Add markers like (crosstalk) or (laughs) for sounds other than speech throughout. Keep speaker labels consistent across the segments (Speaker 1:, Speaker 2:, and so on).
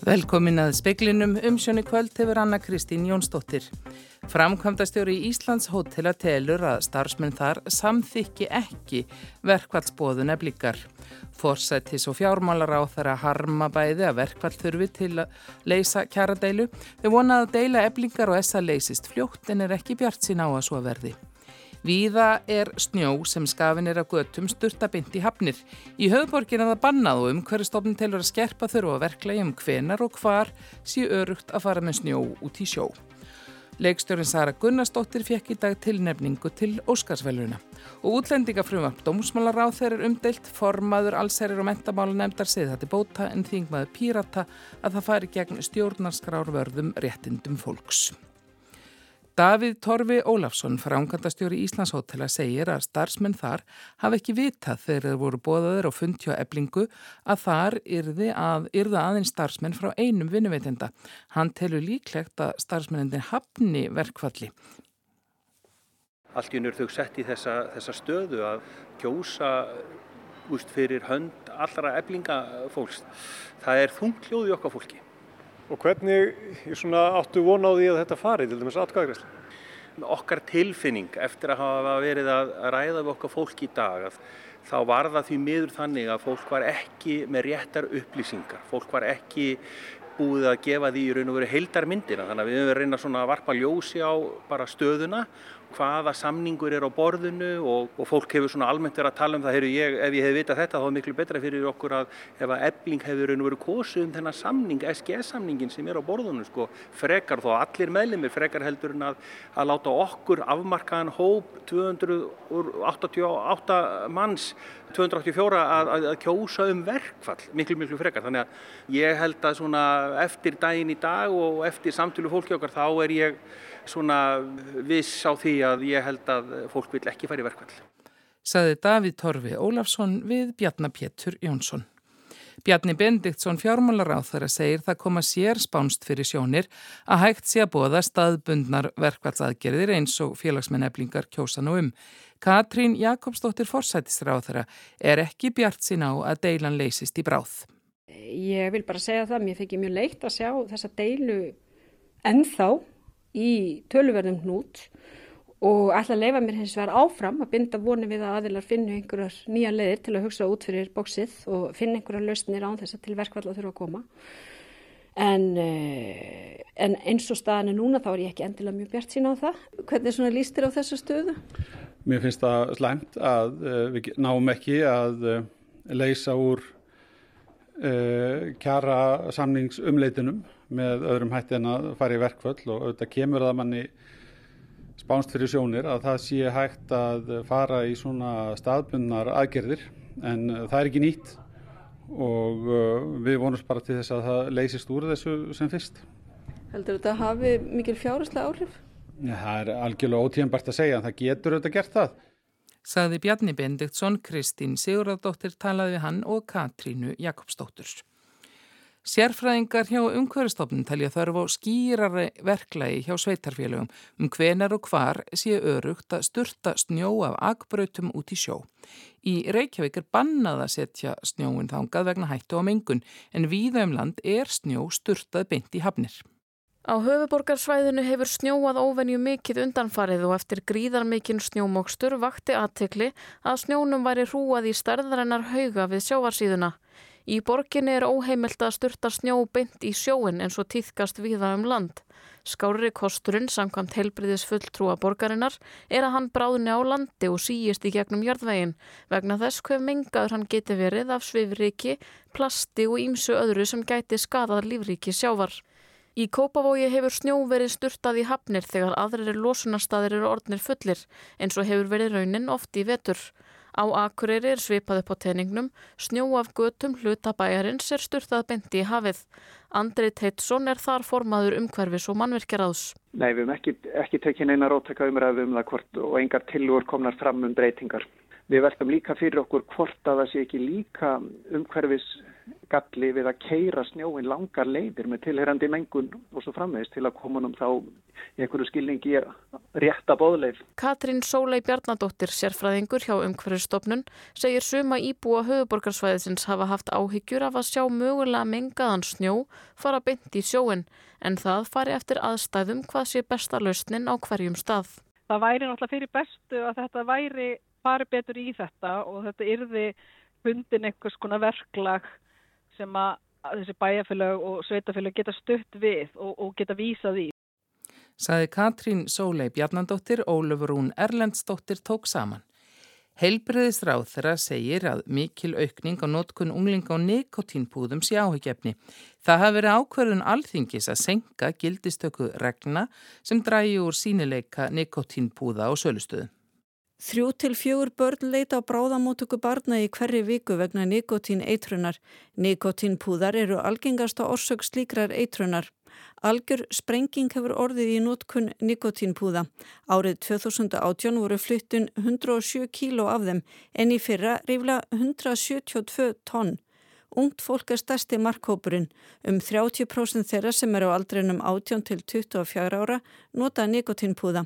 Speaker 1: Velkomin að speklinum umsjónu kvöld hefur Anna Kristín Jónsdóttir. Framkvæmdastjóri í Íslands hótela telur að starfsmenn þar samþykki ekki verkvallsbóðun eblíkar. Forsættis og fjármálar á þeirra harma bæði að verkvall þurfi til að leysa kjaradeilu. Þau vonað að deila eblíkar og essa leysist fljótt en er ekki bjart sín á að svo verði. Víða er snjó sem skafin er af göttum sturtabind í hafnir. Í höfðborgin er það bannað og um hverju stofn telur að skerpa þurfa að verklega um hvenar og hvar sé örugt að fara með snjó út í sjó. Leikstjórin Sara Gunnarsdóttir fekk í dag tilnefningu til Óskarsveluna og útlendingafrumvarp Dómsmálar á þeirra umdeilt formaður allsærir og mentamála nefndar segði þetta bóta en þingmaður pírata að það fari gegn stjórnarskrárvörðum réttindum fólks. Davíð Torfi Ólafsson, frámkvæmdastjóri Íslandshótela, segir að starfsmenn þar hafi ekki vitað þegar þeir voru bóðaður og fundtjá eblingu að þar yrði að, aðeins starfsmenn frá einum vinnuveitenda. Hann telur líklegt að starfsmennin hafni verkvalli.
Speaker 2: Allt í unur þau sett í þessa, þessa stöðu að kjósa úst fyrir hönd allra eblingafólks. Það er þungljóði okkar fólki.
Speaker 3: Og hvernig áttu von á því að þetta fari, til dæmis atkvæðagræsla?
Speaker 2: Okkar tilfinning eftir að hafa verið að ræða við okkar fólk í dag að þá var það því miður þannig að fólk var ekki með réttar upplýsingar. Fólk var ekki búið að gefa því í raun og veru heildarmyndina þannig að við höfum reynað svona að varpa ljósi á bara stöðuna hvaða samningur er á borðinu og, og fólk hefur svona almennt verið að tala um það Heyru, ég, ef ég hef vitað þetta þá er miklu betra fyrir okkur að ef að ebling hefur verið kosið um þennan samning, SGS-samningin sem er á borðinu sko, frekar þó allir meðlumir frekar heldur en að, að láta okkur afmarkaðan hóp 288 manns 284 að, að, að kjósa um verkfall miklu miklu frekar. Þannig að ég held að svona eftir daginn í dag og eftir samtölu fólki okkar þá er ég svona viss á því að ég held að fólk vil ekki fara í verkvall.
Speaker 1: Saði Davíð Torfi Ólafsson við Bjarnapétur Jónsson. Bjarni Bendiktsson fjármálar á þeirra segir það koma sér spánst fyrir sjónir að hægt sé að bóða staðbundnar verkvallsaðgerðir eins og félagsmenn eblingar kjósa nú um. Katrín Jakobsdóttir þeirra er ekki bjart sín á að deilan leysist í bráð.
Speaker 4: Ég vil bara segja það, mér fikk ég mjög leitt að sjá þessa deilu ennþá í töluverðum hnút og ætla að leifa mér hins vegar áfram að binda voni við að aðilar finna einhverjar nýja leiðir til að hugsa út fyrir bóksið og finna einhverjar lausnir án þess að til verkvall að þurfa að koma. En, eh, en eins og staðan er núna þá er ég ekki endilega mjög bjart sína á það. Hvernig svona líst þér á þessu stöðu?
Speaker 3: Mér finnst það slæmt að uh, við náum ekki að uh, leysa úr kjara samningsumleitunum með öðrum hætti en að fara í verkvöld og auðvitað kemur það manni spánst fyrir sjónir að það sé hægt að fara í svona staðbundnar aðgerðir en það er ekki nýtt og uh, við vonumst bara til þess að það leysist úr þessu sem fyrst.
Speaker 4: Heldur þetta að hafi mikil fjárherslega áhrif?
Speaker 3: Ja, það er algjörlega ótíðanbært að segja en það getur auðvitað gert það.
Speaker 1: Saði Bjarni Bendiktsson, Kristín Sigurðardóttir talaði við hann og Katrínu Jakobsdóttur. Sérfræðingar hjá umhverfstofnun talja þarf á skýrari verklagi hjá sveitarfélögum um hvenar og hvar sé örugt að sturta snjó af agbrautum út í sjó. Í Reykjavík er bannað að setja snjóin þangað vegna hættu á mengun en víða um land er snjó sturtað beint í hafnir.
Speaker 5: Á höfuborgarsvæðinu hefur snjóað óvenju mikið undanfarið og eftir gríðarmikinn snjómokstur vakti aðtekli að snjónum væri hrúað í stærðarinnar hauga við sjávarsíðuna. Í borginni er óheimilt að styrta snjó beint í sjóin eins og týðkast viða um land. Skári kosturinn, samkvæmt heilbriðis fulltrúa borgarinnar, er að hann bráðni á landi og síist í gegnum jörðvegin vegna þess hver mengaður hann geti verið af svifriki, plasti og ímsu öðru sem gæti skadað lífriki sjávar. Í Kópavogi hefur snjó verið styrtað í hafnir þegar aðrir losunarstaðir eru orðnir fullir eins og hefur verið raunin oft í vetur. Á Akureyri er svipað upp á teiningnum, snjó af götum hlutabæjarins er styrtað bendi í hafið. Andri Teitsson er þar formaður umhverfis og mannverkjaráðs.
Speaker 6: Nei, við hefum ekki, ekki tekið neina róttaka umræðu um það hvort og engar tilur komnar fram um breytingar. Við veltum líka fyrir okkur hvort að það sé ekki líka umhverfis galli við að keira snjóin langar leiðir með tilherandi mengun og svo framvegist til að koma um þá í einhverju skilningi rétta bóðleif.
Speaker 5: Katrín Sólei Bjarnadóttir, sérfræðingur hjá umhverfistofnun, segir suma íbúa höfuborgarsvæðisins hafa haft áhyggjur af að sjá mögulega mengaðan snjó fara beint í sjóin en það fari eftir aðstæðum hvað sé besta lausnin á hverjum stað.
Speaker 7: Það væri náttúrulega fyrir bestu að þetta væri fari betur í þetta og þetta yrði fundin einhvers konar verklag sem að þessi bæjarfélag og sveitafélag geta stutt við og, og geta vísað í.
Speaker 1: Saði Katrín Sólei Bjarnandóttir, Ólefur Rún Erlendsdóttir tók saman. Heilbriðisráð þeirra segir að mikil aukning á nótkun unglinga og nikotínpúðum sé áhugjefni. Það hafi verið ákverðun alþingis að senka gildistöku regna sem drægi úr sínileika nikotínpúða á sölustöðu.
Speaker 8: Þrjú til fjögur börn leita á bráðamótöku barna í hverri viku vegna nikotín eitrunar. Nikotínpúðar eru algengasta orsök slíkrar eitrunar. Algjör sprenging hefur orðið í nótkunn nikotínpúða. Árið 2018 voru flyttun 107 kíló af þeim en í fyrra rifla 172 tonn. Ungt fólk er stærsti markhópurinn. Um 30% þeirra sem eru á aldrinum 18 til 24 ára nota nikotínpúða.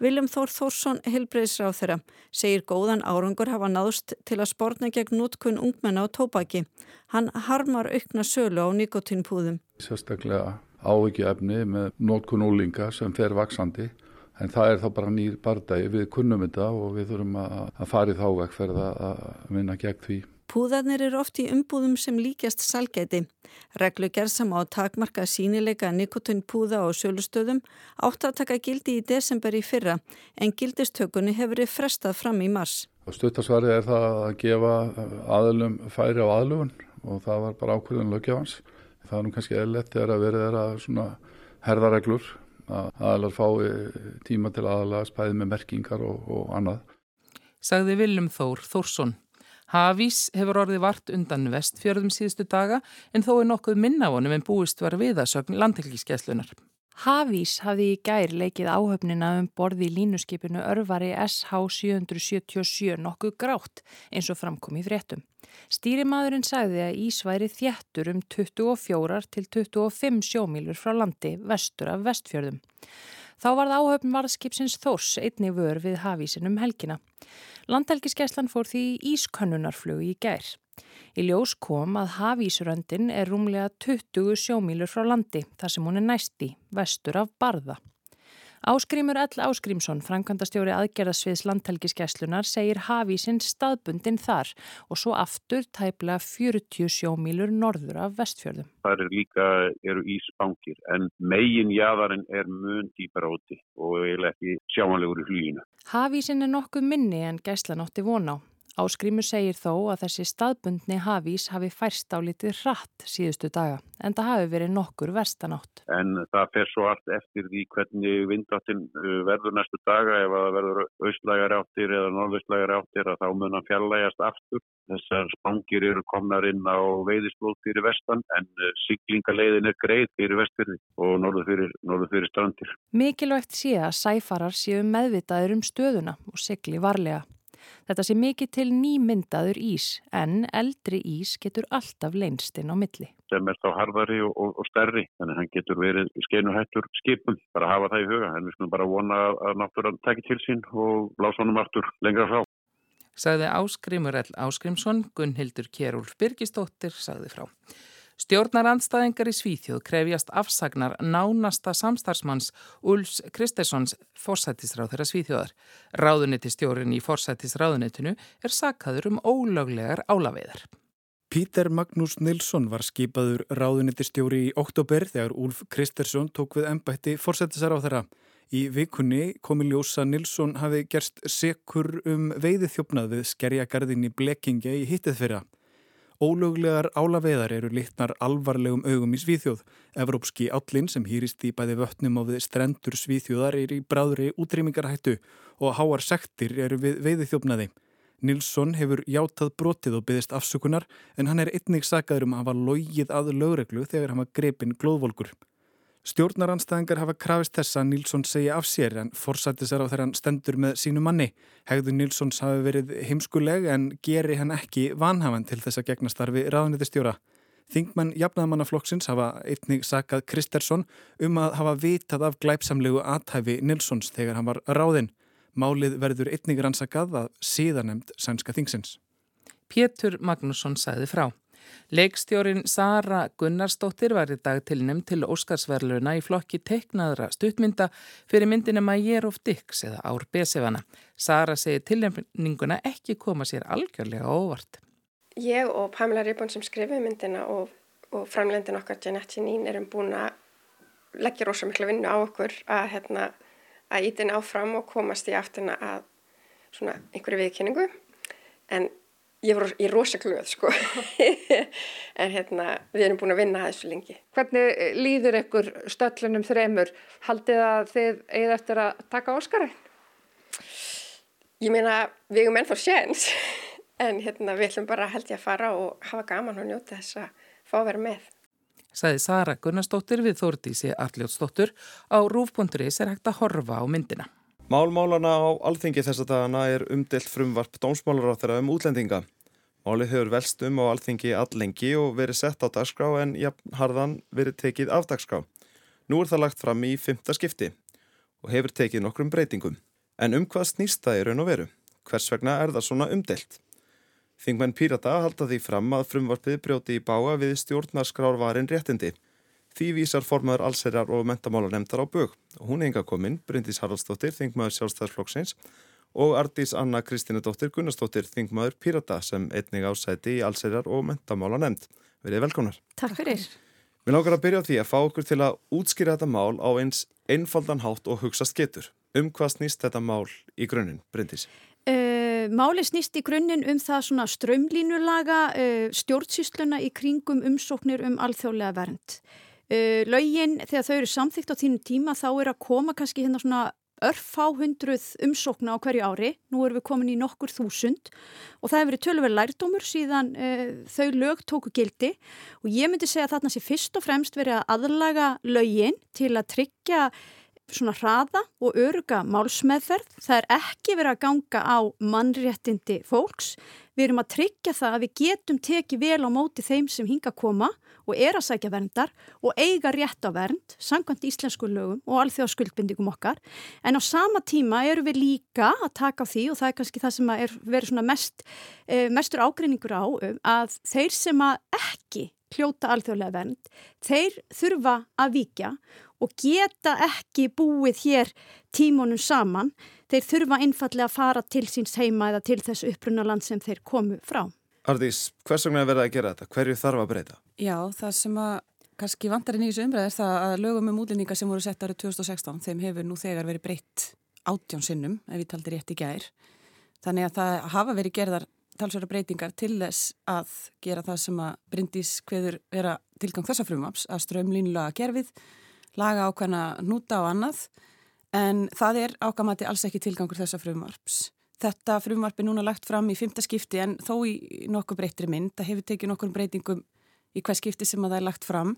Speaker 8: Viljum Þór Þórsson, helbreyðsráð þeirra, segir góðan árangur hafa náðst til að spórna gegn nútkun ungmenna á tópaki. Hann harmar aukna sölu á nikotínpúðum.
Speaker 9: Sérstaklega ávikið með nútkun úlinga sem fer vaksandi. En það er þá bara nýr bardagi, við kunnum þetta og við þurfum að fara í þá vekkferð að vinna gegn því.
Speaker 8: Púðarnir eru oft í umbúðum sem líkjast salgæti. Reglugerð sem á takmarka sínileika nikotinpúða og sjölustöðum átt að taka gildi í desember í fyrra en gildistökunni hefur verið frestað fram í mars.
Speaker 9: Stuttasvarið er það að gefa aðlum færi á aðlugun og það var bara ákveðin lögjafans. Það er nú kannski eðlert þegar að verið þeirra svona herðareglur að aðlar fái tíma til aðalega spæði með merkingar og, og annað.
Speaker 1: Sagði Viljum Þór Þórsson. Hafís hefur orðið vart undan vestfjörðum síðustu daga en þó er nokkuð minna vonum en búist var viðasögn landhelgiskeslunar.
Speaker 10: Hafís hafði í gær leikið áhöfnina um borði í línuskipinu örvari SH777 nokkuð grátt eins og framkom í fréttum. Stýrimaðurinn sagði að Ís væri þjættur um 24 til 25 sjómílur frá landi vestur af vestfjörðum. Þá var það áhöfn varðskipsins Þórs einni vör við hafísinum helgina. Landhelgiskeslan fór því ískannunarflug í gær. Í ljós kom að hafísuröndin er rúmlega 20 sjómílur frá landi þar sem hún er næsti, vestur af Barða. Áskrimur L. Áskrimsson, framkvæmdastjóri aðgerðasviðs landhelgiskeslunar, segir hafísinn staðbundin þar og svo aftur tæpla 40 sjómílur norður af vestfjörðum.
Speaker 11: Það er líka, eru ísbankir en megin jæðarinn er mun dýpar áti og eiginlega ekki sjámanlegur í hlýinu.
Speaker 10: Hafísinn er nokkuð minni en gæslanótti von á. Áskrimu segir þó að þessi staðbundni hafís hafi færst á litið hratt síðustu daga en það hafi verið nokkur verstanátt.
Speaker 11: En það fer svo allt eftir því hvernig vindáttin uh, verður næstu daga ef það verður austlægar áttir eða norðaustlægar áttir að þá mun að fjallægast aftur. Þessar spangir eru komnar inn á veiðisblóð fyrir vestan en uh, siglingaleiðin er greið fyrir vestfyrði og norður fyrir, norður fyrir strandir.
Speaker 10: Mikilvægt sé að sæfarar séu meðvitaður um stöðuna og sigli varlega. Þetta sé mikið til nýmyndaður ís en eldri ís getur alltaf leinstinn á milli.
Speaker 11: Sem er þá harðari og, og, og stærri þannig að hann getur verið skeinuhættur skipum. Bara hafa það í huga en við skulum bara vona að náttúrann tekja til sín og blása honum aftur lengra frá.
Speaker 1: Sagði Áskrimur L. Áskrimsson, Gunnhildur Kjærúlf Birgistóttir sagði frá. Stjórnarandstæðingar í Svíþjóð krefjast afsagnar nánasta samstarfsmanns Ulfs Kristessons forsættisráð þeirra Svíþjóðar. Ráðuniti stjórn í forsættisráðunitinu er sakkaður um ólöglegar álaveiðar.
Speaker 12: Pítur Magnús Nilsson var skipaður ráðuniti stjóri í oktober þegar Ulf Kristesson tók við ennbætti forsættisráð þeirra. Í vikunni komi ljósa Nilsson hafi gerst sekur um veiði þjófnað við skerjagarðin í Blekingja í hittið fyrra. Ólöglegar álaveðar eru litnar alvarlegum augum í Svíþjóð. Evrópski állin sem hýrist í bæði vötnum á við strendur Svíþjóðar er í bráðri útrýmingarhættu og háar sektir eru við veiði þjófnaði. Nilsson hefur játað brotið og byggðist afsökunar en hann er einnig sagaður um að hafa logið að lögreglu þegar hann var grepin glóðvolkur. Stjórnaranstæðingar hafa krafist þessa að Nílsson segja af sér en forsættisar á þeirra stendur með sínu manni. Hegðu Nílssons hafi verið heimskuleg en geri hann ekki vanhafan til þess að gegna starfi ráðnitistjóra. Þingmenn jafnaðamannaflokksins hafa einnig sakað Kristersson um að hafa vitað af glæpsamlegu athæfi Nílssons þegar hann var ráðinn. Málið verður einnig rannsakað að síðanemd sænska þingsins.
Speaker 1: Pétur Magnússon sæði frá. Leikstjórin Sara Gunnarsdóttir var í dag tilnum til Óskarsverluna í flokki teiknaðra stuttmynda fyrir myndina Mayer of Dix eða Ár Besefana. Sara segir tilnefninguna ekki koma sér algjörlega óvart.
Speaker 13: Ég og Pamela Ribbon sem skrifið myndina og, og framlendin okkar Janette Janine erum búin að leggja rosa miklu vinnu á okkur að, hérna, að ítina áfram og komast í aftina að svona einhverju viðkynningu en Ég er rosa glöð sko, (laughs) en hérna við erum búin að vinna þessu lengi.
Speaker 14: Hvernig eh, líður ykkur stöllunum þremur? Haldið að þið eigið eftir að taka Óskarinn?
Speaker 13: Ég meina við erum ennþá séns, (laughs) en hérna við ætlum bara held ég að fara og hafa gaman og njóta þess að fá að vera með.
Speaker 1: Saði Sara Gunnarsdóttir við Þórdísi Arljótsdóttur á Rúf.is er hægt að horfa á myndina.
Speaker 15: Málmálana á alþingi þess að dagana er umdelt frumvarp dómsmálar á þeirra um útlendinga. Málið hefur velst um á alþingi allengi og verið sett á dagskrá en jafn harðan verið tekið af dagskrá. Nú er það lagt fram í fymta skipti og hefur tekið nokkrum breytingum. En um hvað snýst það í raun og veru? Hvers vegna er það svona umdelt? Þingmenn Pírata halda því fram að frumvarpið brjóti í báa við stjórnarskrárvarin réttindi. Því vísar formaður allserjar og mentamálanemndar á bög. Hún enga kominn, Bryndís Haraldsdóttir, þingmaður sjálfstæðsflokksins og Ardís Anna Kristínadóttir Gunnarsdóttir, þingmaður Pirata sem einning ásæti í allserjar og mentamálanemnd. Verið velkonar.
Speaker 16: Takk fyrir.
Speaker 15: Við langar að byrja á því að fá okkur til að útskýra þetta mál á eins einfaldan hátt og hugsa skettur. Um hvað snýst þetta mál í grunninn, Bryndís?
Speaker 16: Máli snýst í grunninn um það svona strömlínulaga stjórnsýsluna í kringum umsóknir um alþjóðlega vernd. Uh, Laugin, þegar þau eru samþygt á þínum tíma, þá er að koma kannski hérna svona örfá hundruð umsókna á hverju ári. Nú erum við komin í nokkur þúsund og það hefur verið tölverið lærdómur síðan uh, þau lög tóku gildi og ég myndi segja að þarna sé fyrst og fremst verið að aðlaga laugin til að tryggja svona hraða og öruga málsmeðferð. Það er ekki verið að ganga á mannréttindi fólks. Við erum að tryggja það að við getum tekið vel á móti þeim sem hinga að koma og er að sækja verndar og eiga rétt á vernd, sangkvæmt íslensku lögum og alþjóðskuldbindingum okkar. En á sama tíma eru við líka að taka á því og það er kannski það sem er verið mest, eh, mestur ágreiningur á um, að þeir sem að ekki hljóta alþjóðlega vernd, þeir þurfa að vikja og geta ekki búið hér tímonum saman. Þeir þurfa einfallega að fara til síns heima eða til þess upprunaland sem þeir komu frá.
Speaker 15: Ardís, hvers vegna er verið að gera þetta? Hverju þarf að breyta?
Speaker 17: Já, það sem að kannski vantarinn í þessu umræð er það að lögum um útlendinga sem voru sett árið 2016 þeim hefur nú þegar verið breytt átjón sinnum ef við taldi rétt í gær. Þannig að það hafa verið gerðar talsverða breytingar til þess að gera það sem að Bryndís hveður vera tilgang þessa frumaps að strömlínulaga gerfið, laga ákvæmna núta og annað en það er ákvæmati alls ekki tilgangur þessa frumaps. Þetta frumvarp er núna lagt fram í fymta skipti en þó í nokkuð breytri mynd. Það hefur tekið nokkur breytingum í hvað skipti sem að það er lagt fram.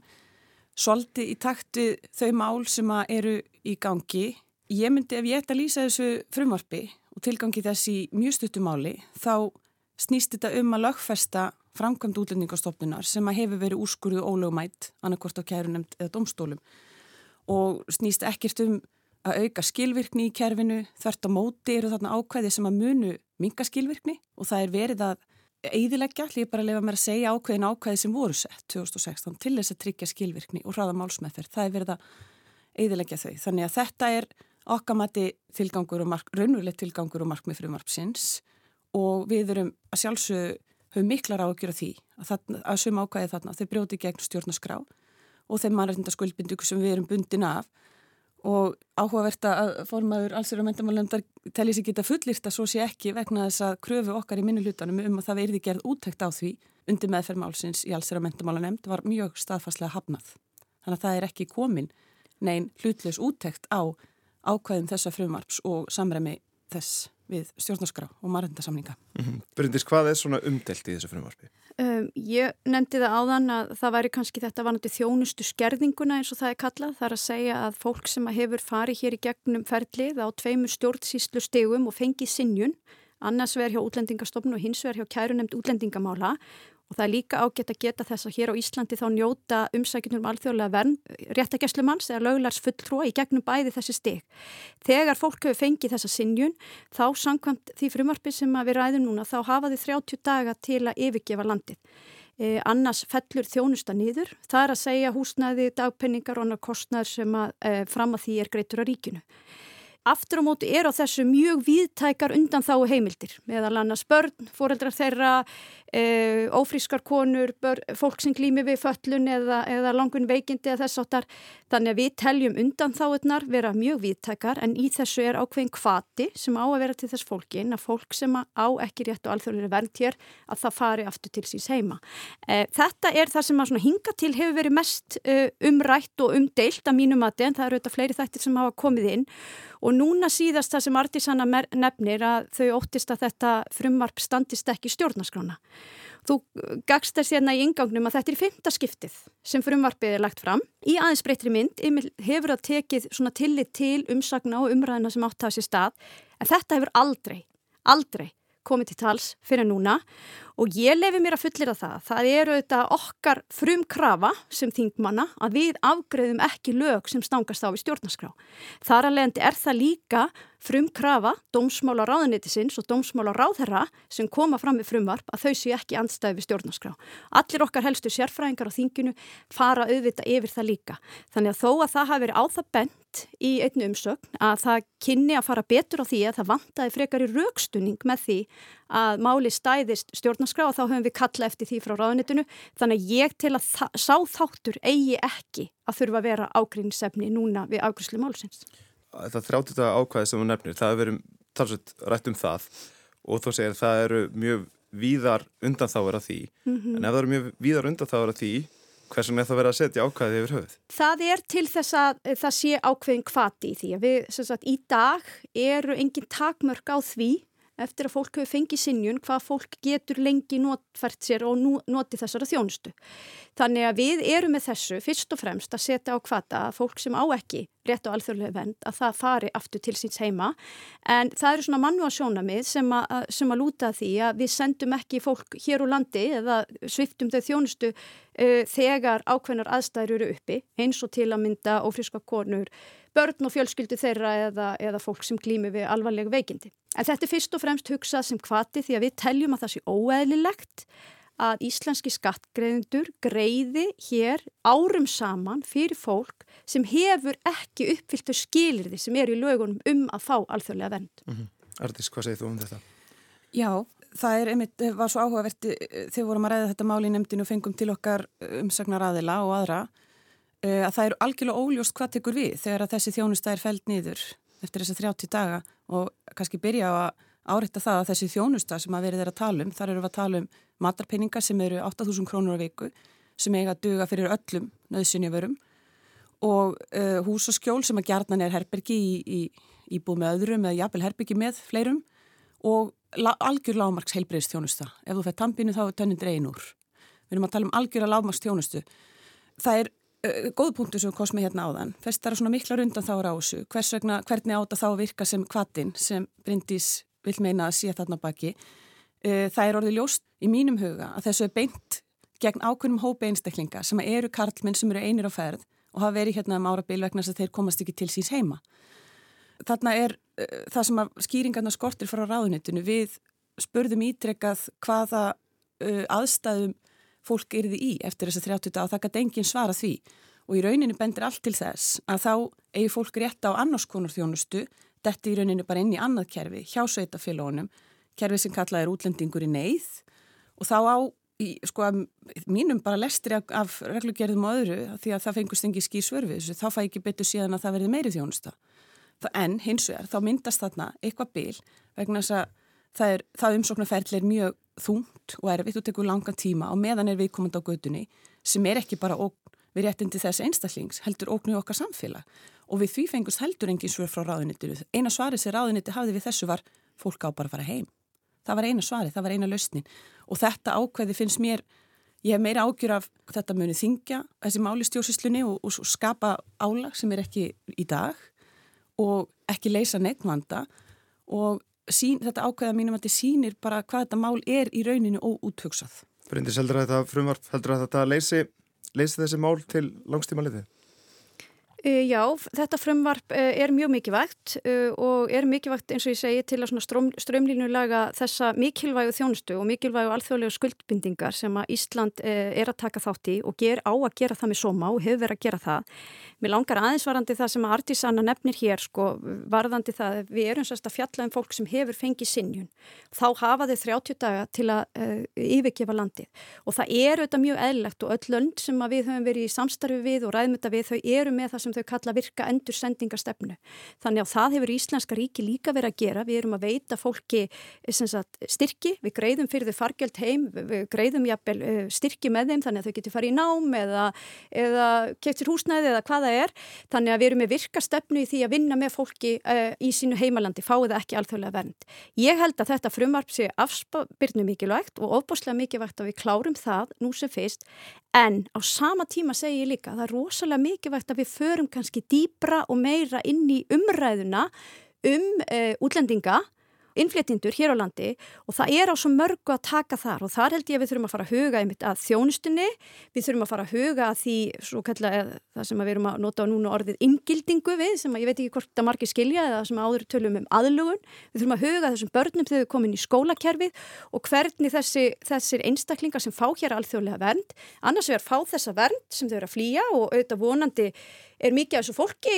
Speaker 17: Svolítið í takti þau mál sem eru í gangi. Ég myndi ef ég ætti að lýsa þessu frumvarpi og tilgangi þess í mjög stuttumáli þá snýst þetta um að lögfesta framkvæmd útlendingastofnunar sem að hefur verið úrskurðu ólögumætt annarkort á kærunemt eða domstólum og snýst ekkert um að auka skilvirkni í kerfinu, þvert á móti eru þarna ákvæði sem að munu minga skilvirkni og það er verið að eidilegja, hlýja bara að lefa mér að segja ákvæðin ákvæði sem voru sett 2016 til þess að tryggja skilvirkni og hraða málsmeðferð, það er verið að eidilegja þau. Þannig að þetta er okkamati tilgangur og raunverulegt tilgangur og markmið frumarpsins og við erum að sjálfsög höfum miklar ágjör af því að, að suma ákvæði þarna, þau brjóti gegn stjórnaskrá og þeim mannreitnda skuldbindingu sem við erum bundin af og áhugavert að formaður allsir og mentamálendar telli sér geta fullirta svo sé ekki vegna þess að kröfu okkar í minnu hlutanum um að það verði gerð úttækt á því undir meðferðmálsins í allsir og mentamálanemnd var mjög staðfarslega hafnað. Þannig að það er ekki komin neyn hlutleus úttækt á ákvæðum þessa frumarps og samræmi þess við stjórnarskrá og margendasamninga.
Speaker 15: Mm -hmm. Bryndis, hvað er svona umdelt í þessu frumarpi?
Speaker 16: Um, ég nefndi það áðan að það væri kannski þetta vanandi þjónustu skerðinguna eins og það er kallað. Það er að segja að fólk sem að hefur farið hér í gegnum ferlið á tveimur stjórnsýslu stegum og fengið sinnjun, annars verð hjá útlendingastofn og hins verð hjá kærunemd útlendingamála og það er líka ágætt að geta þess að hér á Íslandi þá njóta umsækjunum um alþjóðlega verð réttageslumanns eða löglars fulltrúa í gegnum bæði þessi steg. Þegar fólk hefur fengið þessa sinjun þá samkvæmt því frumarpi sem við ræðum núna þá hafa þið 30 daga til að yfirgefa landið. Eh, annars fellur þjónusta nýður. Það er að segja húsnæði, dagpenningar og annar kostnæður sem að, eh, fram að því er greitur á ríkinu. Aftur á móti er á þessu mjög viðtækar undan þá heimildir meðal annars börn, fóreldrar þeirra, e, ófrískar konur, börn, fólk sem glými við föllun eða, eða langun veikindi eða þess áttar. Þannig að við teljum undan þáðunar vera mjög viðtækar en í þessu er ákveðin kvati sem á að vera til þess fólkin að fólk sem á ekki rétt og alþjóðlega vernd hér að það fari aftur til síns heima. E, þetta er það sem að hinga til hefur verið mest e, umrætt og umdeilt að mínum en það eru auðvitað fleiri þættir sem hafa komið inn Og núna síðast það sem Artísanna nefnir að þau óttist að þetta frumvarp standist ekki stjórnaskrána. Þú gagst þess hérna í ingangnum að þetta er fymta skiptið sem frumvarpið er lagt fram. Í aðeins breytri mynd hefur það tekið svona tillit til umsagna og umræðina sem átt að þessi stað en þetta hefur aldrei, aldrei komið til tals fyrir núna og ég lefi mér að fullir að það. Það eru þetta okkar frum krafa sem þingmanna að við afgreðum ekki lög sem stangast á við stjórnarskrá. Þar leiðandi er það líka frum krafa, dómsmála ráðunitisins og dómsmála ráðherra sem koma fram með frumvarp að þau séu ekki andstæði við stjórnarskrá. Allir okkar helstu sérfræðingar á þinginu fara auðvita yfir það líka. Þannig að þó að það hafi verið á það bent í einu umsögn að það kynni að fara betur á því að það vantaði frekar í raukstunning með því að máli stæðist stjórnarskrá og þá höfum við kalla eftir því frá ráðunitinu þannig að ég til að sá þáttur eigi ekki að þurfa að vera ágrínsefni núna við ágríslu málsins.
Speaker 15: Það þrjáttita ákvæði sem þú nefnir, það verið talsveit rætt um það og þú segir það eru mjög víðar undanþáður af því mm -hmm. en ef það eru mjög víðar undanþáður af því hversum er það verið að setja ákvæði yfir höfuð?
Speaker 16: Það er til þess að það sé ákveðin kvati í því að við, sem sagt, í dag eru engin takmörk á því eftir að fólk hefur fengið sinjun hvað fólk getur lengi notfært sér og noti þessara þjónustu. Þannig að við erum með þessu fyrst og fremst að setja á hvata að fólk sem á ekki rétt og alþjóðlega vend að það fari aftur til síns heima en það eru svona mannu að sjóna mið sem að, sem að lúta því að við sendum ekki fólk hér úr landi eða sviftum þau þjónustu uh, þegar ákveðnar aðstæður eru uppi eins og til að mynda ofriska konur börn og fjölskyldu þeirra eða, eða fólk sem glými við alvarlega veikindi. En þetta er fyrst og fremst hugsað sem kvati því að við teljum að það sé óeðlilegt að íslenski skattgreðendur greiði hér árum saman fyrir fólk sem hefur ekki uppfylltu skilirði sem er í lögunum um að fá alþjóðlega vend. Mm
Speaker 15: -hmm. Ardís, hvað segir þú um þetta?
Speaker 17: Já, það er einmitt, var svo áhugavert eh, þegar vorum að ræða þetta máli í nefndinu og fengum til okkar eh, umsagnar aðila og aðra Eh, að það eru algjörlega óljóst hvað tekur við þegar að þessi þjónusta er fælt nýður eftir þessa 30 daga og kannski byrja á að áreita það að þessi þjónusta sem að verið er að tala um, þar eru við að tala um matarpenningar sem eru 8.000 krónur á viku sem eiga að duga fyrir öllum nöðsynjavörum og uh, hús og skjól sem að gerðnan er herbergi í, í, í búið með öðrum eða jafnvel herbergi með fleirum og la, algjör lágmarks heilbreyðst þjónusta. Ef þú fær tampinu þá er tönnin dreyin úr. Við erum að tala um algjör lágmarks þjónustu. Það er uh, góð punktu sem kom með hérna áðan. Þess það er svona mikla rundan þá á þessu. Hvers vegna, hvernig áta þá virka sem kvatin sem Bryndís vil meina að sé þarna baki. Uh, það er orðið ljóst í mínum huga að þessu er beint gegn ákveðnum hópi einstaklinga sem eru karlminn sem eru einir á ferð og hafa verið hérna um árabil vegna þess að þeir komast ekki til síns heima. Þarna er uh, það sem að skýringarna skortir frá ráðunitinu. Við spurðum ítrekkað hvaða uh, aðstæðum fólk erði í eftir þess að 30 dag og það gæti engin svara því og í rauninu bendir allt til þess að þá eigi fólk rétt á annarskonur þjónustu þetta í rauninu bara inn í annað kerfi hjá sveitafélagunum, kerfi sem kallað er útlendingur í neyð og þá á í, sko mínum bara lestri af, af reglugerðum og öðru því að það fengust engi skýr svörfið þessu, þá fæ ekki betur síðan að það verði meiri þjónusta en hins vegar þá myndast þarna eitthvað bil vegna þess að það, það umsóknarferðli er mjög þungt og erfitt og tekur langan tíma og meðan er viðkomandi á gödunni sem er ekki bara við réttindi þess einstaklings, heldur ógnu okkar samfélag og við því fengust heldur engin svör frá ráðunitinu. Eina svari sem ráðuniti hafði við þessu var fólk á bara að fara heim. Það var eina svari, það var eina lausnin og þetta ákveði finnst mér, ég hef meira ágjur af þetta muni þingja þessi máli stjórnsýslunni og, og skapa álag sem er ekki í dag og ekki leysa neitt vanda og sín, þetta ákveða mínum að þetta sínir bara hvað þetta mál er í rauninu óúthugsað.
Speaker 15: Bryndis heldur að þetta frumvarp heldur að þetta leysi, leysi þessi mál til langstíma litið?
Speaker 16: Eh, já, þetta frumvarp eh, er mjög mikilvægt eh, og er mikilvægt eins og ég segi til að strömlínulega þessa mikilvægu þjónustu og mikilvægu alþjóðlega skuldbindingar sem að Ísland er að taka þátt í og ger á að gera það með sóma og hefur verið að gera það. Mér langar aðeinsvarandi það sem að Artísanna nefnir hér sko, varðandi það að við erum sérst að fjalla um fólk sem hefur fengið sinjun. Þá hafa þau 30 daga til að uh, yfirgefa landið og það er auðvitað mjög eðlegt og öll lönd sem við höfum verið í samstarfi við og ræðmynda við þau eru með það sem þau kalla virka endur sendingarstefnu. Þannig að það hefur Íslenska ríki líka verið að gera. Við erum að veita fólki sagt, styrki, við greiðum fyrir þau fargjöld heim, við greiðum jafnvel, uh, styrki með þeim þannig að þau getur farið í nám eða, eða keftir húsnæði eða hvaða er. Þannig að við erum með virka stefnu í því að vinna með fólki uh, í sínu heimalandi, fáið ekki alþjóðlega vernd. Ég held að þetta frumvarp sé afspyrnu mikilvægt og ofbúslega mikilvægt að við klárum það nú sem fyrst en á sama tíma segi ég líka að það er rosalega mikilvægt að við förum kannski dýbra og meira inn í umræðuna um uh, útlendinga innflyttindur hér á landi og það er á svo mörgu að taka þar og þar held ég að við þurfum að fara að huga einmitt að þjónustunni, við þurfum að fara að huga að því svo kallega það sem við erum að nota núna orðið ingildingu við sem að ég veit ekki hvort það margir skilja eða sem áður tölum um aðlugun, við þurfum að huga þessum börnum þegar við komum í skólakerfið og hvernig þessi, þessir einstaklingar sem fá hér alþjóðlega vernd, annars vegar fá þessa vernd sem þau eru að flýja og auðvitað vonandi er mikið af þessu fólki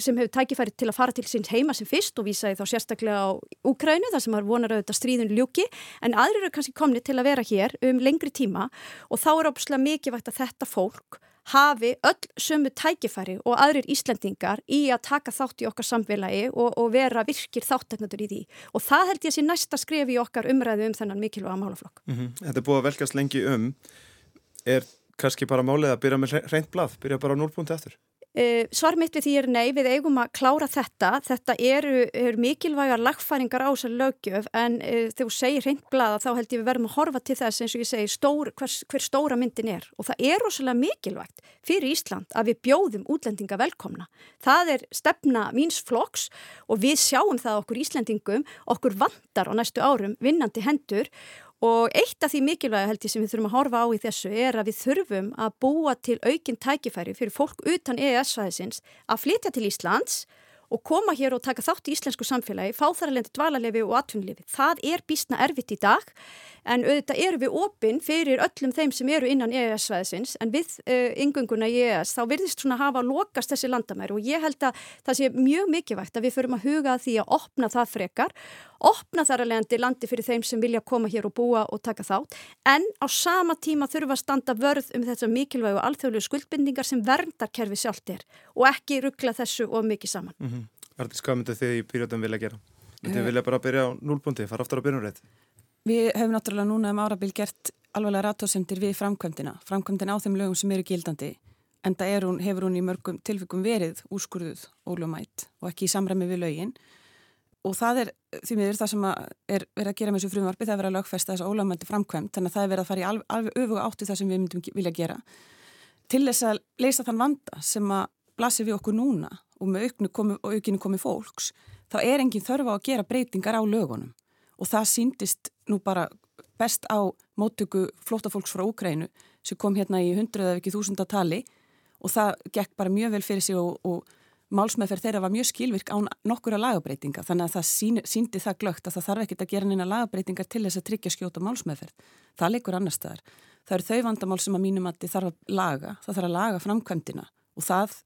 Speaker 16: sem hefur tækifæri til að fara til síns heima sem fyrst og vísa þá sérstaklega á Úkrænu þar sem har vonar auðvitað stríðun ljúki en aðrir eru kannski komni til að vera hér um lengri tíma og þá er óbúslega mikið vægt að þetta fólk hafi öll sömu tækifæri og aðrir Íslandingar í að taka þátt í okkar samfélagi og, og vera virkir þátteknatur í því og það held ég sé næsta skref í okkar umræðu um þennan mikilvæga málaflokk.
Speaker 15: Mm -hmm. Þetta er búið að velkast lengi um er kannski bara málið að byrja með reynd blað, byrja bara á núlpunti eftir?
Speaker 16: Uh, svar mitt við því er nei, við eigum að klára þetta. Þetta eru, eru mikilvægar lagfæringar á þessar lögjöf en uh, þegar þú segir hreintblaða þá held ég við verðum að horfa til þess eins og ég segi stór, hver, hver stóra myndin er og það er rosalega mikilvægt fyrir Ísland að við bjóðum útlendinga velkomna. Það er stefna míns floks og við sjáum það okkur Íslendingum, okkur vandar á næstu árum vinnandi hendur Og eitt af því mikilvæga held ég sem við þurfum að horfa á í þessu er að við þurfum að búa til aukinn tækifæri fyrir fólk utan EES-svæðisins að flytja til Íslands og koma hér og taka þátt í íslensku samfélagi, fá þar lendi dvalarlefi og atvinnlefi. Það er bísna erfitt í dag en auðvitað eru við opinn fyrir öllum þeim sem eru innan EES-svæðisins en við uh, yngönguna í EES þá virðist svona hafa lokast þessi landamæri og ég held að það sé mjög mikilvægt að við förum að huga því að opna það frekar opna þar að leiðandi landi fyrir þeim sem vilja koma hér og búa og taka þátt en á sama tíma þurfa að standa vörð um þetta mikilvægu alþjóðlegu skuldbindingar sem verndarkerfi sjálft er og ekki ruggla þessu of mikið saman. Mm -hmm.
Speaker 15: Artís, hvað myndu þið í pyrjöldum vilja gera? Myndu þið vilja bara byrja á núlbúndi, fara aftur á byrjunreit?
Speaker 17: Við hefum náttúrulega núna um árabil gert alveglega rattósendir við framkvæmdina, framkvæmdina á þeim lögum sem eru gildandi en það hún, hefur hún í mörgum tilfengum verið úrskurðuð ólumætt og ekki í samræmi við lögin og það er því miður það sem er verið að gera með þessu frumvarfi, það er verið að lögfesta þessu ólámænti framkvæmt, þannig að það er verið að fara í alveg, alveg öfuga áttu það sem við myndum vilja gera. Til þess að leysa þann vanda sem að blasir við okkur núna og með komi, og aukinu komi fólks, þá er engin þörfa að gera breytingar á lögunum. Og það síndist nú bara best á móttöku flótafólks frá Úkrænu sem kom hérna í hundruða eða ekki þúsundatali og það gekk bara mjög vel fyrir sig og, og málsmeðferð þeirra var mjög skilvirk án nokkura lagabreitinga þannig að það sín, síndi það glögt að það þarf ekkit að gera neina lagabreitingar til þess að tryggja skjóta málsmeðferð. Það leikur annar staðar. Það eru þau vandamál sem að mínum að þið þarf að laga, það þarf að laga framkvæmdina og það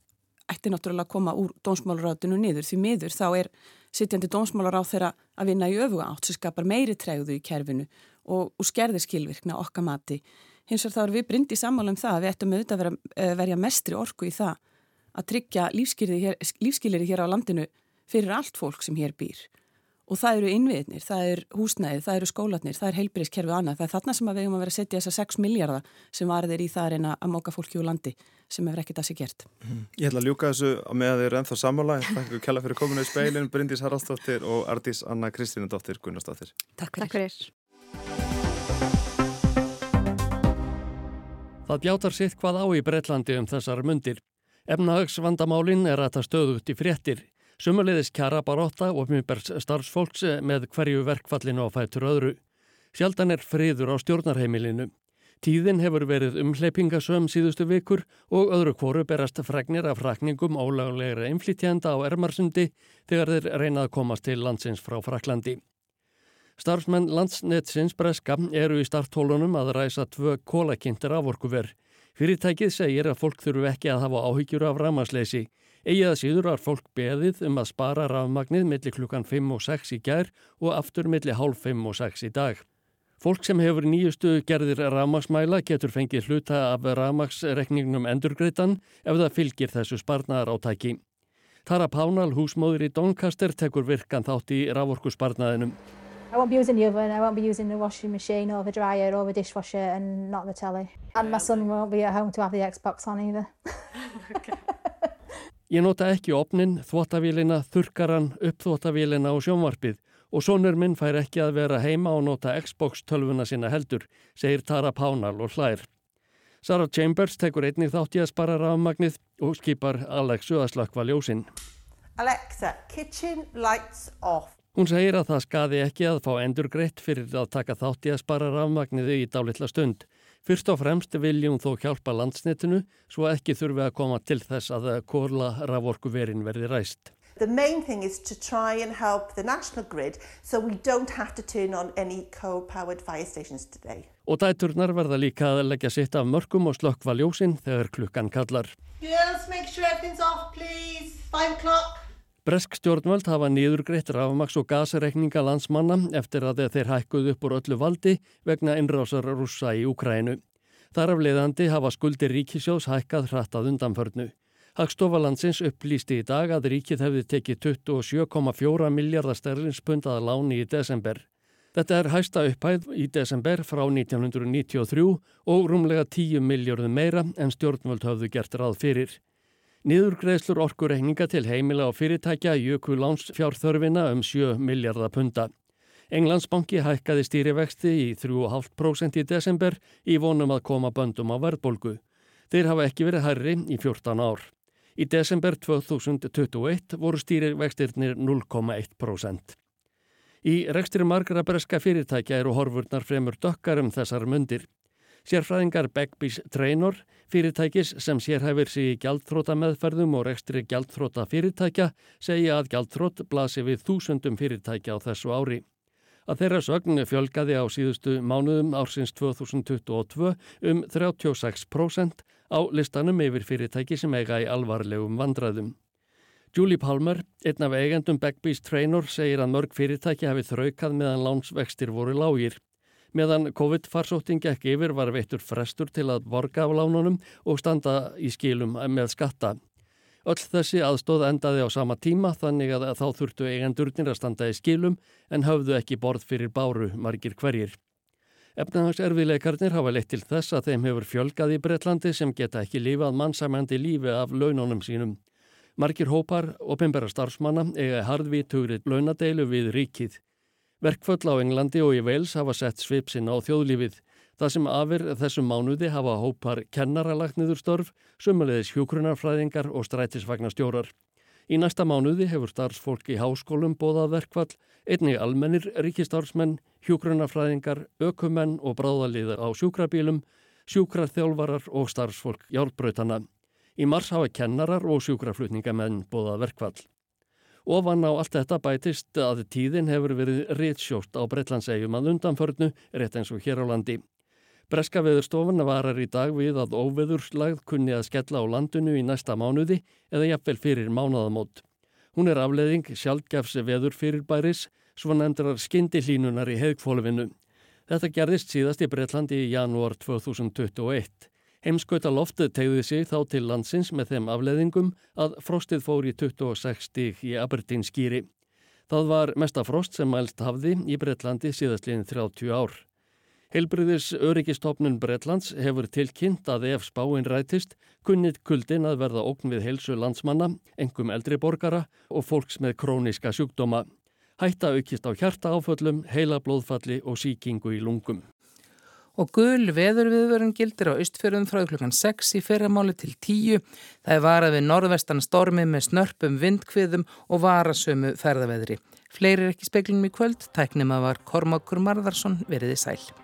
Speaker 17: ætti náttúrulega að koma úr dónsmálaráttinu niður því miður þá er sittjandi dónsmálarátt þeirra að vinna í öfuga átt sem skapar meiri tregðu í kerfinu og, og skerðir skilvirkna okkar mati. Hins vegar þá er við brindi sammála um það að við ættum auðvitað að eh, verja mestri orku í það að tryggja lífskilir hér, hér á landinu fyrir allt fólk sem hér býr og það eru innviðnir, það er húsnæðið, það eru skólatnir, það er heilbyrðiskerfið annað. Það er þarna sem við hefum að vera að setja þessa 6 miljardar sem varðir í það að reyna að móka fólki úr landi sem hefur ekkert að sé gert.
Speaker 15: Mm. Ég ætla að ljúka þessu með að þið eru ennþá sammála. Takk fyrir kella fyrir kominu í speilin, Bryndís Haraldsdóttir og Ardís Anna Kristínudóttir Gunnarsdóttir.
Speaker 17: Takk fyrir.
Speaker 18: Það bjátar sitt hvað á í Breitlandi um þessar mundir. Efnahagsvandamálinn er að það stöðut í fréttir. Sumulegðis kjara baróta og mjögbers starfsfólks með hverju verkfallinu á fætur öðru. Sjaldan er friður á stjórnarheimilinu. Tíðin hefur verið umhleypingasöm síðustu vikur og öðru kvoru berast fregnir af frakningum ólaglegra inflytjenda á Ermarsundi þegar þeir reynað komast til landsins frá Fraklandi. Starfsmenn landsnetsins breska eru í starthólunum að ræsa tvö kólakynntir aforkuver. Fyrirtækið segir að fólk þurfu ekki að hafa áhyggjur af ramasleysi. Egið að síður var fólk beðið um að spara rafmagnið millir klukkan 5 og 6 í gær og aftur millir hálf 5 og 6 í dag. Fólk sem hefur nýjustu gerðir rafmagsmæla getur fengið hluta af rafmagsrekningnum endurgreitan ef það fylgir þessu sparnar átæki. Tara Pánal, húsmóður í Doncaster, tekur virkan þátt í raforkusparnaðinum.
Speaker 19: I won't be using the oven, I won't be using the washing machine or the dryer or the dishwasher and not the telly. And my son won't be at home to have the Xbox on either.
Speaker 18: okay. (laughs) Ég nota ekki opnin, þvóttavélina, þurkaran, uppþvóttavélina og sjónvarpið og sonur minn fær ekki að vera heima og nota Xbox tölvuna sína heldur, segir Tara Pánal og hlær. Sarah Chambers tekur einnig þátt í að spara rafmagnið og skipar Alexu að slökkva ljósinn.
Speaker 20: Alexa, kitchen lights off.
Speaker 18: Hún segir að það skaði ekki að fá endur greitt fyrir að taka þátt í að spara rafmagniðu í dálitla stund. Fyrst og fremst viljum þó hjálpa landsnitinu svo ekki þurfi að koma til þess að kóla raforkuverin verði ræst.
Speaker 20: The main thing is to try and help the national grid so we don't have to turn on any coal-powered fire stations today.
Speaker 18: Og dæturnar verða líka að leggja sitt af mörgum og slökkva ljósinn þegar klukkan kallar.
Speaker 20: Girls, make sure everything's off please. Five o'clock.
Speaker 18: Bresk stjórnvöld hafa nýðurgreitt rafmaks og gasreikninga landsmanna eftir að þeir hækkuð upp úr öllu valdi vegna innrásar rússa í Ukrænu. Þar af leiðandi hafa skuldir ríkisjós hækkað hrattað undanförnu. Hagstofa landsins upplýsti í dag að ríkið hefði tekið 27,4 miljardar sterlinspund að láni í desember. Þetta er hæsta upphæð í desember frá 1993 og rúmlega 10 miljardum meira en stjórnvöld höfðu gert ráð fyrir. Niðurgreðslur orkureikninga til heimila og fyrirtækja jöku lánsfjárþörfina um 7 miljardar punta. Englandsbanki hækkaði stýrivexti í 3,5% í desember í vonum að koma böndum á verðbolgu. Þeir hafa ekki verið herri í 14 ár. Í desember 2021 voru stýrivextirnir 0,1%. Í rekstri margra breska fyrirtækja eru horfurnar fremur dökkar um þessar mundir. Sérfræðingar Beggbys Trainor, fyrirtækis sem sérhæfir sig í gjaldþróta meðferðum og rekstri gjaldþróta fyrirtækja, segja að gjaldþrótt blasi við þúsundum fyrirtækja á þessu ári. Að þeirra sögn fjölgaði á síðustu mánuðum ársins 2022 um 36% á listanum yfir fyrirtæki sem eiga í alvarlegum vandraðum. Julie Palmer, einn af eigendum Beggbys Trainor, segir að mörg fyrirtæki hafi þraukað meðan lánsvextir voru lágir. Meðan COVID-farsótting gekk yfir var veittur frestur til að borga af lánunum og standa í skilum með skatta. Öll þessi aðstóð endaði á sama tíma þannig að þá þurftu eigendurnir að standa í skilum en höfðu ekki borð fyrir báru margir hverjir. Efnahagserfileikarnir hafa leitt til þess að þeim hefur fjölgað í Breitlandi sem geta ekki lífað mannsamandi lífi af laununum sínum. Margir hópar og pimbera starfsmanna eiga harðvítugrið launadeilu við ríkið. Verkföll á Englandi og í Wales hafa sett svipsinn á þjóðlífið. Það sem afir þessum mánuði hafa hópar kennaralagniður störf, sumulegis hjókrunarfræðingar og strætisvagnastjórar. Í næsta mánuði hefur starfsfólk í háskólum bóðað verkfall, einnig almennir ríkistarfsmenn, hjókrunarfræðingar, ökumenn og bráðaliðar á sjúkrabílum, sjúkrarþjálfarar og starfsfólk hjálpbrautana. Í mars hafa kennarar og sjúkraflutningamenn bóðað verkfall. Ofan á allt þetta bætist að tíðin hefur verið rétsjótt á Breitlandsegjum að undanförnu, rétt eins og hér á landi. Breska veðurstofan varar í dag við að óveðurslagð kunni að skella á landinu í næsta mánuði eða jafnvel fyrir mánaðamót. Hún er afleðing sjálfgefs veður fyrir bæris, svo nefndrar skyndilínunar í heðkfólfinu. Þetta gerðist síðast í Breitlandi í janúar 2021. Heimskauta loftið tegði sig þá til landsins með þeim afleðingum að frostið fór í 26 stík í Aberdeen skýri. Það var mesta frost sem mælst hafði í Breitlandi síðastliðin 30 ár. Heilbriðis öryggistofnun Breitlands hefur tilkynnt að ef spáinn rætist kunnit kuldin að verða ógn við heilsu landsmanna, engum eldri borgara og fólks með króniska sjúkdóma. Hætta aukist á hjarta áföllum, heila blóðfalli og síkingu í lungum.
Speaker 1: Og gul veðurviðvörun gildir á austfjörðum frá klukkan 6 í fyrramáli til 10. Það er varað við norðvestan stormi með snörpum vindkviðum og varasömu ferðaveðri. Fleiri er ekki speklunum í kvöld, tæknum að var Kormákur Marðarsson veriði sæl.